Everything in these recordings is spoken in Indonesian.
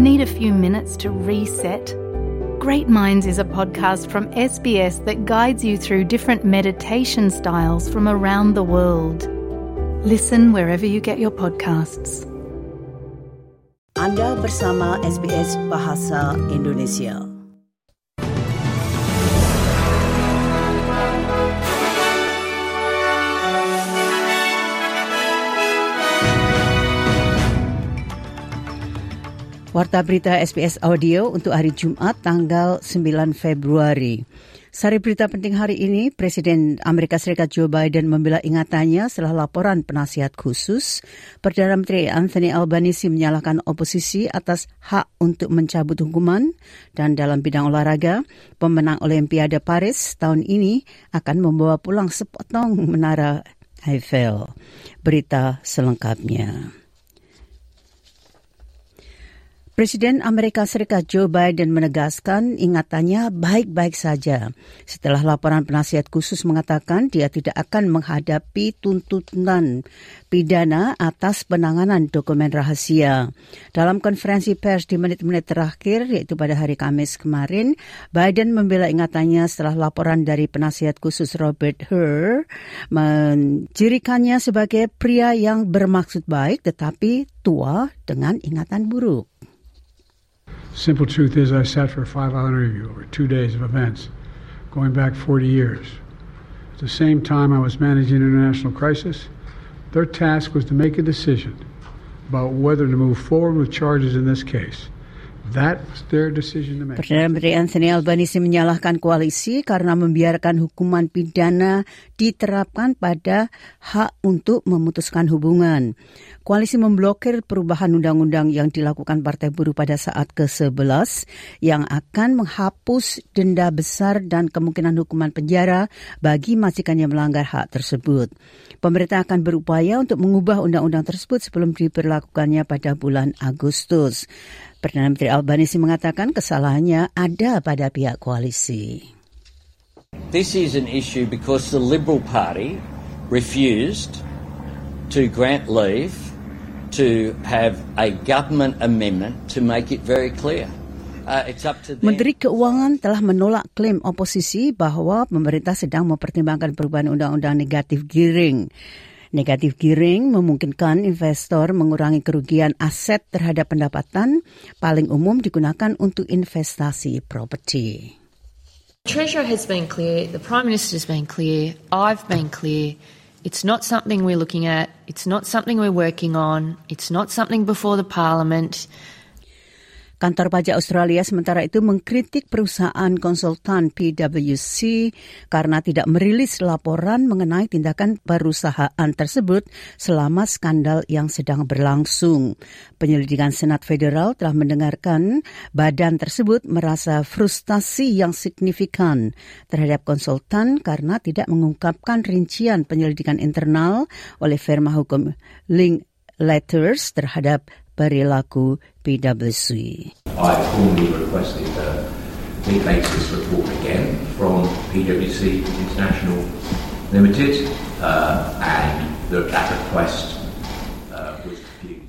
Need a few minutes to reset? Great Minds is a podcast from SBS that guides you through different meditation styles from around the world. Listen wherever you get your podcasts. Anda bersama SBS Bahasa Indonesia. Warta berita SBS Audio untuk hari Jumat tanggal 9 Februari. Sari berita penting hari ini, Presiden Amerika Serikat Joe Biden membela ingatannya setelah laporan penasihat khusus. Perdana Menteri Anthony Albanese menyalahkan oposisi atas hak untuk mencabut hukuman. Dan dalam bidang olahraga, pemenang Olimpiade Paris tahun ini akan membawa pulang sepotong menara Eiffel. Berita selengkapnya. Presiden Amerika Serikat Joe Biden menegaskan ingatannya baik-baik saja setelah laporan penasihat khusus mengatakan dia tidak akan menghadapi tuntutan pidana atas penanganan dokumen rahasia. Dalam konferensi pers di menit-menit terakhir, yaitu pada hari Kamis kemarin, Biden membela ingatannya setelah laporan dari penasihat khusus Robert Hur menjirikannya sebagai pria yang bermaksud baik tetapi tua dengan ingatan buruk. Simple truth is, I sat for a five hour interview over two days of events going back 40 years. At the same time, I was managing an international crisis. Their task was to make a decision about whether to move forward with charges in this case. Perdana Menteri Anthony Albanese menyalahkan koalisi karena membiarkan hukuman pidana diterapkan pada hak untuk memutuskan hubungan. Koalisi memblokir perubahan undang-undang yang dilakukan Partai Buruh pada saat ke-11 yang akan menghapus denda besar dan kemungkinan hukuman penjara bagi majikan yang melanggar hak tersebut. Pemerintah akan berupaya untuk mengubah undang-undang tersebut sebelum diberlakukannya pada bulan Agustus. Perdana Menteri Albanese mengatakan kesalahannya ada pada pihak koalisi. This is an issue because the Liberal Party refused to grant leave to have a government amendment to make it very clear. Uh, it's up to them. Menteri Keuangan telah menolak klaim oposisi bahwa pemerintah sedang mempertimbangkan perubahan undang-undang negatif giring. Negatif giring memungkinkan investor mengurangi kerugian aset terhadap pendapatan, paling umum digunakan untuk investasi properti. Treasurer has been clear, the Prime Minister has been clear, I've been clear. It's not something we're looking at, it's not something we're working on, it's not something before the Parliament. Kantor pajak Australia sementara itu mengkritik perusahaan konsultan PwC karena tidak merilis laporan mengenai tindakan perusahaan tersebut selama skandal yang sedang berlangsung. Penyelidikan Senat Federal telah mendengarkan badan tersebut merasa frustasi yang signifikan terhadap konsultan karena tidak mengungkapkan rincian penyelidikan internal oleh firma hukum Link Letters terhadap perilaku PwC. I formally requested that he makes this report again from PwC International Limited, uh, and that that request.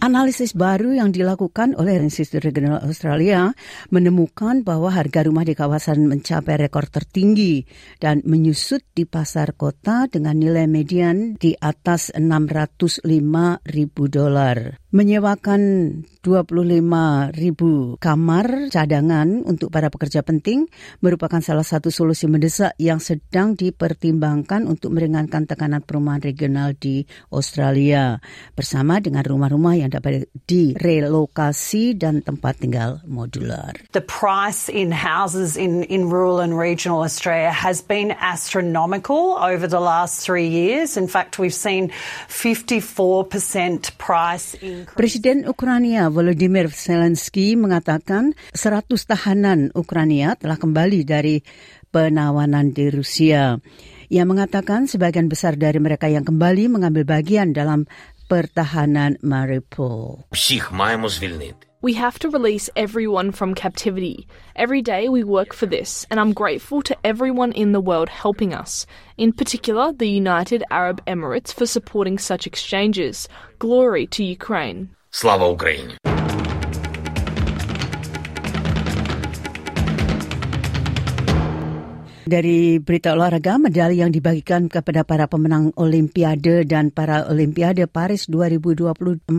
Analisis baru yang dilakukan oleh Institut Regional Australia menemukan bahwa harga rumah di kawasan mencapai rekor tertinggi dan menyusut di pasar kota dengan nilai median di atas 605 ribu dolar. Menyewakan 25 ribu kamar cadangan untuk para pekerja penting merupakan salah satu solusi mendesak yang sedang dipertimbangkan untuk meringankan tekanan perumahan regional di Australia bersama dengan rumah-rumah yang dapat direlokasi dan tempat tinggal modular. The price in houses in, in rural and regional Australia has been astronomical over the last three years. In fact, we've seen 54% price increase. Presiden Ukraina Volodymyr Zelensky mengatakan 100 tahanan Ukraina telah kembali dari penawanan di Rusia. Ia mengatakan sebagian besar dari mereka yang kembali mengambil bagian dalam pertahanan Mariupol. Всіх маємо звільнити. We have to release everyone from captivity. Every day we work for this, and I'm grateful to everyone in the world helping us, in particular the United Arab Emirates for supporting such exchanges. Glory to Ukraine. Слава Україні! Dari berita olahraga, medali yang dibagikan kepada para pemenang Olimpiade dan para Olimpiade Paris 2024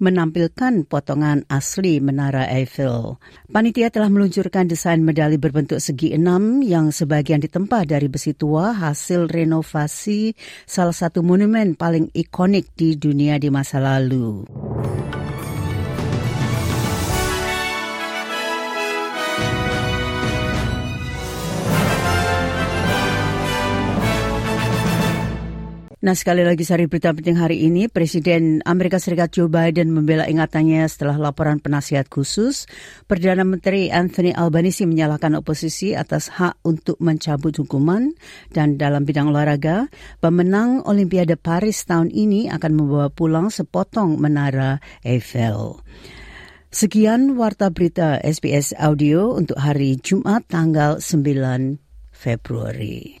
menampilkan potongan asli Menara Eiffel. Panitia telah meluncurkan desain medali berbentuk segi enam yang sebagian ditempa dari besi tua hasil renovasi salah satu monumen paling ikonik di dunia di masa lalu. Nah sekali lagi sari berita penting hari ini, Presiden Amerika Serikat Joe Biden membela ingatannya setelah laporan penasihat khusus. Perdana Menteri Anthony Albanese menyalahkan oposisi atas hak untuk mencabut hukuman. Dan dalam bidang olahraga, pemenang Olimpiade Paris tahun ini akan membawa pulang sepotong menara Eiffel. Sekian warta berita SBS Audio untuk hari Jumat tanggal 9 Februari.